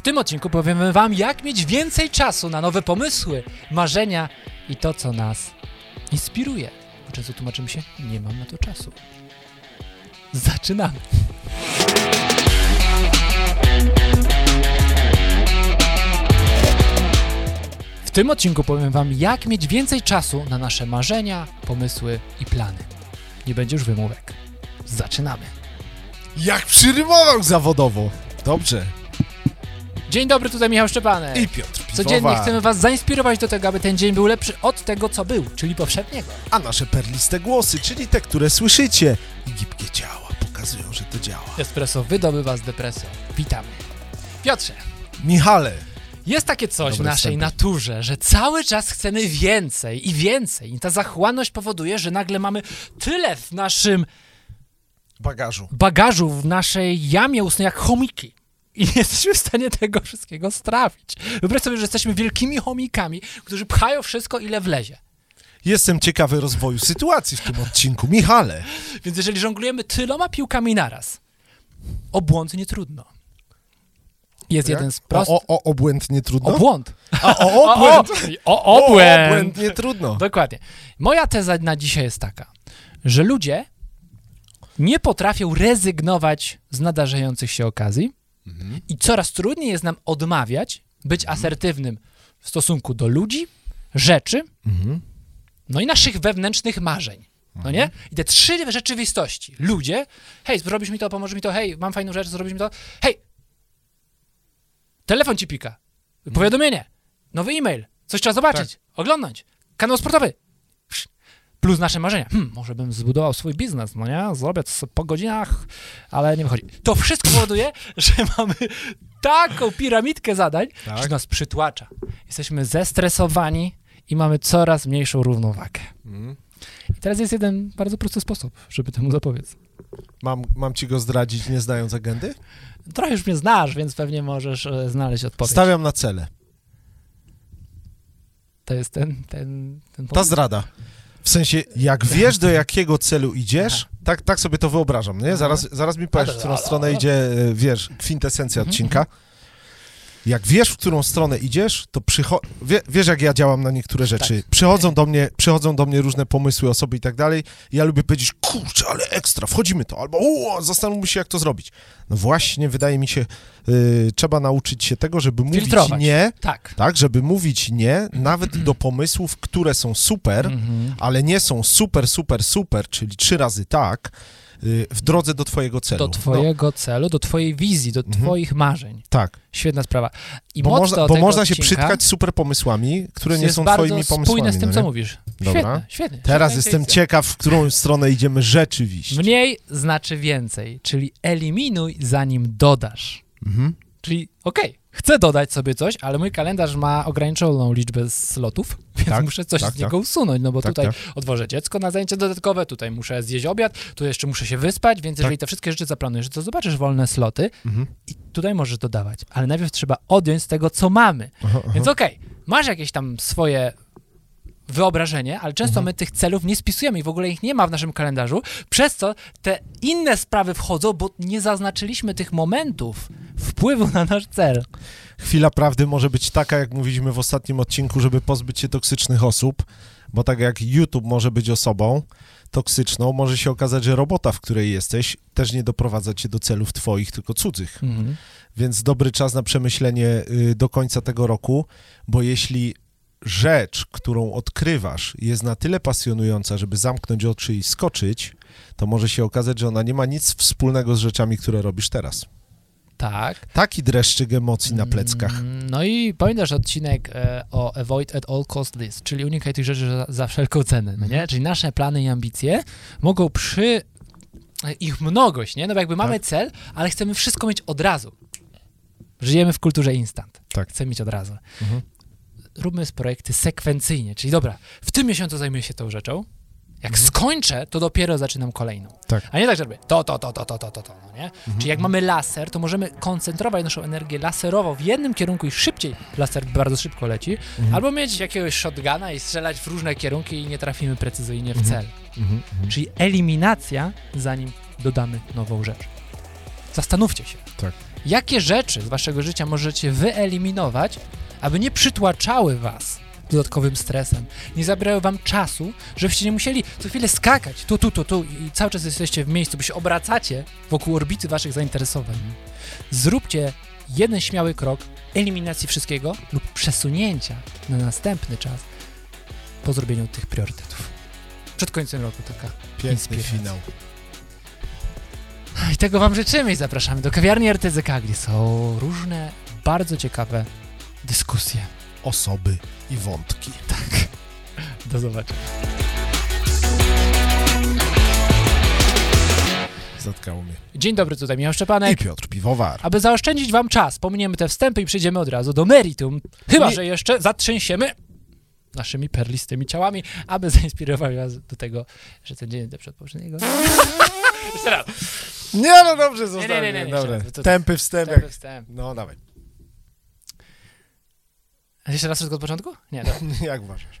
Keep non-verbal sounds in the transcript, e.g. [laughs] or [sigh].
W tym odcinku powiemy Wam, jak mieć więcej czasu na nowe pomysły, marzenia i to, co nas inspiruje. Bo często tłumaczymy się, nie mam na to czasu. Zaczynamy. W tym odcinku powiem Wam, jak mieć więcej czasu na nasze marzenia, pomysły i plany. Nie będzie już wymówek. Zaczynamy. Jak przyrymował zawodowo. Dobrze. Dzień dobry, tutaj Michał Szczepanek. I Piotr Codziennie Piwowar. chcemy Was zainspirować do tego, aby ten dzień był lepszy od tego, co był, czyli poprzedniego. A nasze perliste głosy, czyli te, które słyszycie i gibkie ciała pokazują, że to działa. Espresso wydobywa z depresją. Witamy. Piotrze, Michale, jest takie coś w naszej wstępy. naturze, że cały czas chcemy więcej i więcej. I ta zachłanność powoduje, że nagle mamy tyle w naszym bagażu. bagażu, w naszej jamie ustnej jak chomiki. I nie jesteśmy w stanie tego wszystkiego strawić. Wyobraź sobie, że jesteśmy wielkimi chomikami, którzy pchają wszystko, ile wlezie. Jestem ciekawy rozwoju sytuacji w tym odcinku. Michale, Więc jeżeli żonglujemy tyloma piłkami naraz, o błąd nie trudno. Jest jak? jeden z prostych... o, o, o obłędnie trudno? O błąd. A, o, [laughs] O, obłęd. o, O, obłęd. obłęd nie trudno. Dokładnie. Moja teza na dzisiaj jest taka, że ludzie nie potrafią rezygnować z nadarzających się okazji Mhm. i coraz trudniej jest nam odmawiać być asertywnym w stosunku do ludzi, rzeczy, Mhm. no i naszych wewnętrznych marzeń. No nie? I te trzy rzeczywistości. Ludzie, hej, zrobisz mi to, pomożesz mi to, hej, mam fajną rzecz, zrobisz mi to, hej, telefon ci pika, powiadomienie, nowy e-mail, coś trzeba zobaczyć, oglądnąć, kanał sportowy. Plus nasze marzenia. Hmm, może bym zbudował swój biznes, no nie? Zrobię to po godzinach, ale nie wychodzi. To wszystko powoduje, [laughs] że mamy taką piramidkę zadań, Tak. że nas przytłacza. Jesteśmy zestresowani i mamy coraz mniejszą równowagę. Mhm. I teraz jest jeden bardzo prosty sposób, żeby temu zapobiec. Mam, mam ci go zdradzić, nie znając agendy? Trochę już mnie znasz, więc pewnie możesz e, znaleźć odpowiedź. Stawiam na cele. To jest ten, ten, ten Ta zdrada. W sensie, jak wiesz, do jakiego celu idziesz, tak, tak sobie to wyobrażam, nie? Zaraz, zaraz mi powiesz, w którą stronę idzie, e, wiesz, kwintesencja Mhm, odcinka. Jak wiesz, w którą stronę idziesz, to przycho- wie, wiesz, jak ja działam na niektóre rzeczy. Przychodzą do mnie, przychodzą do mnie różne pomysły, osoby i tak dalej. Ja lubię powiedzieć, kurczę, ale ekstra, wchodzimy to, albo zastanówmy się, jak to zrobić. No właśnie, wydaje mi się, y, trzeba nauczyć się tego, żeby mówić Filtrować. nie, Tak. tak, żeby mówić nie, nawet do pomysłów, które są super, Mhm. ale nie są super, super, super, czyli trzy razy tak, w drodze do twojego celu. Do No, twojego celu, do twojej wizji, do Mhm. twoich marzeń. tak, Świetna sprawa. I bo można, bo można się przytkać super pomysłami, które nie są twoimi pomysłami. spójne z tym, no co mówisz. Dobra. Świetne, świetnie. Teraz świetna jestem ciekaw, w którą stronę idziemy rzeczywiście. Mniej znaczy więcej, czyli eliminuj zanim dodasz. Mhm. Czyli okej, chcę dodać sobie coś, ale mój kalendarz ma ograniczoną liczbę slotów, [laughs] więc Tak, muszę coś tak, z niego usunąć, no bo Tak, tutaj tak. odwożę dziecko na zajęcia dodatkowe, tutaj muszę zjeść obiad, tu jeszcze muszę się wyspać, więc jeżeli te wszystkie rzeczy zaplanujesz, to zobaczysz wolne sloty Mhm. i tutaj możesz dodawać, ale najpierw trzeba odjąć z tego, co mamy. Aha, aha. Więc okej, masz jakieś tam swoje wyobrażenie, ale często Mhm. my tych celów nie spisujemy i w ogóle ich nie ma w naszym kalendarzu, przez co te inne sprawy wchodzą, bo nie zaznaczyliśmy tych momentów wpływu na nasz cel. Chwila prawdy może być taka, jak mówiliśmy w ostatnim odcinku, żeby pozbyć się toksycznych osób, bo tak jak YouTube może być osobą toksyczną, może się okazać, że robota, w której jesteś, też nie doprowadza cię do celów twoich, tylko cudzych. Mhm. Więc dobry czas na przemyślenie y, do końca tego roku, bo jeśli rzecz, którą odkrywasz, jest na tyle pasjonująca, żeby zamknąć oczy i skoczyć, to może się okazać, że ona nie ma nic wspólnego z rzeczami, które robisz teraz. Tak. Taki dreszczyk emocji na pleckach. Mm, No i pamiętasz odcinek e, o avoid at all cost list, czyli unikaj tych rzeczy za, za wszelką cenę, no nie? Czyli nasze plany i ambicje mogą przy e, ich mnogość, nie? No bo jakby mamy cel, ale chcemy wszystko mieć od razu. Żyjemy w kulturze instant. Tak. Chcemy mieć od razu. Mhm. Róbmy projekty sekwencyjnie, czyli dobra, w tym miesiącu zajmuję się tą rzeczą, jak Mhm. skończę, to dopiero zaczynam kolejną. Tak. A nie tak, że robię to, to, to, to, to, to, to, to no nie? Czyli jak mamy laser, to możemy koncentrować naszą energię laserowo w jednym kierunku i szybciej laser bardzo szybko leci, albo mieć jakiegoś shotguna i strzelać w różne kierunki i nie trafimy precyzyjnie w cel. Mhm. Czyli eliminacja, zanim dodamy nową rzecz. Zastanówcie się. Tak. Jakie rzeczy z waszego życia możecie wyeliminować, aby nie przytłaczały was dodatkowym stresem, nie zabierały wam czasu, żebyście nie musieli co chwilę skakać tu, tu, tu, tu i cały czas jesteście w miejscu, bo się obracacie wokół orbity waszych zainteresowań. Zróbcie jeden śmiały krok eliminacji wszystkiego lub przesunięcia na następny czas po zrobieniu tych priorytetów. Przed końcem roku taka Piękny Inspiracja. finał. I tego Wam życzymy i zapraszamy do kawiarni RTZK, gdzie są różne bardzo ciekawe dyskusje. Osoby i wątki. Do zobaczenia. Zatkało mnie. Dzień dobry, tutaj Michał I Szczepanek. Piotr Piwowar. Aby zaoszczędzić Wam czas, pominiemy te wstępy i przejdziemy od razu do meritum. Chyba, Nie- że jeszcze zatrzęsiemy naszymi perlistymi ciałami, aby zainspirować Was do tego, że ten dzień do przedpoprzedniego. Jeszcze raz. Nie, no dobrze, nie, nie, nie, nie, wstęp. Wstęp, Jak... wstęp. No, dawaj. Jeszcze raz wszystko od początku? Nie, [laughs] dobra. Jak uważasz?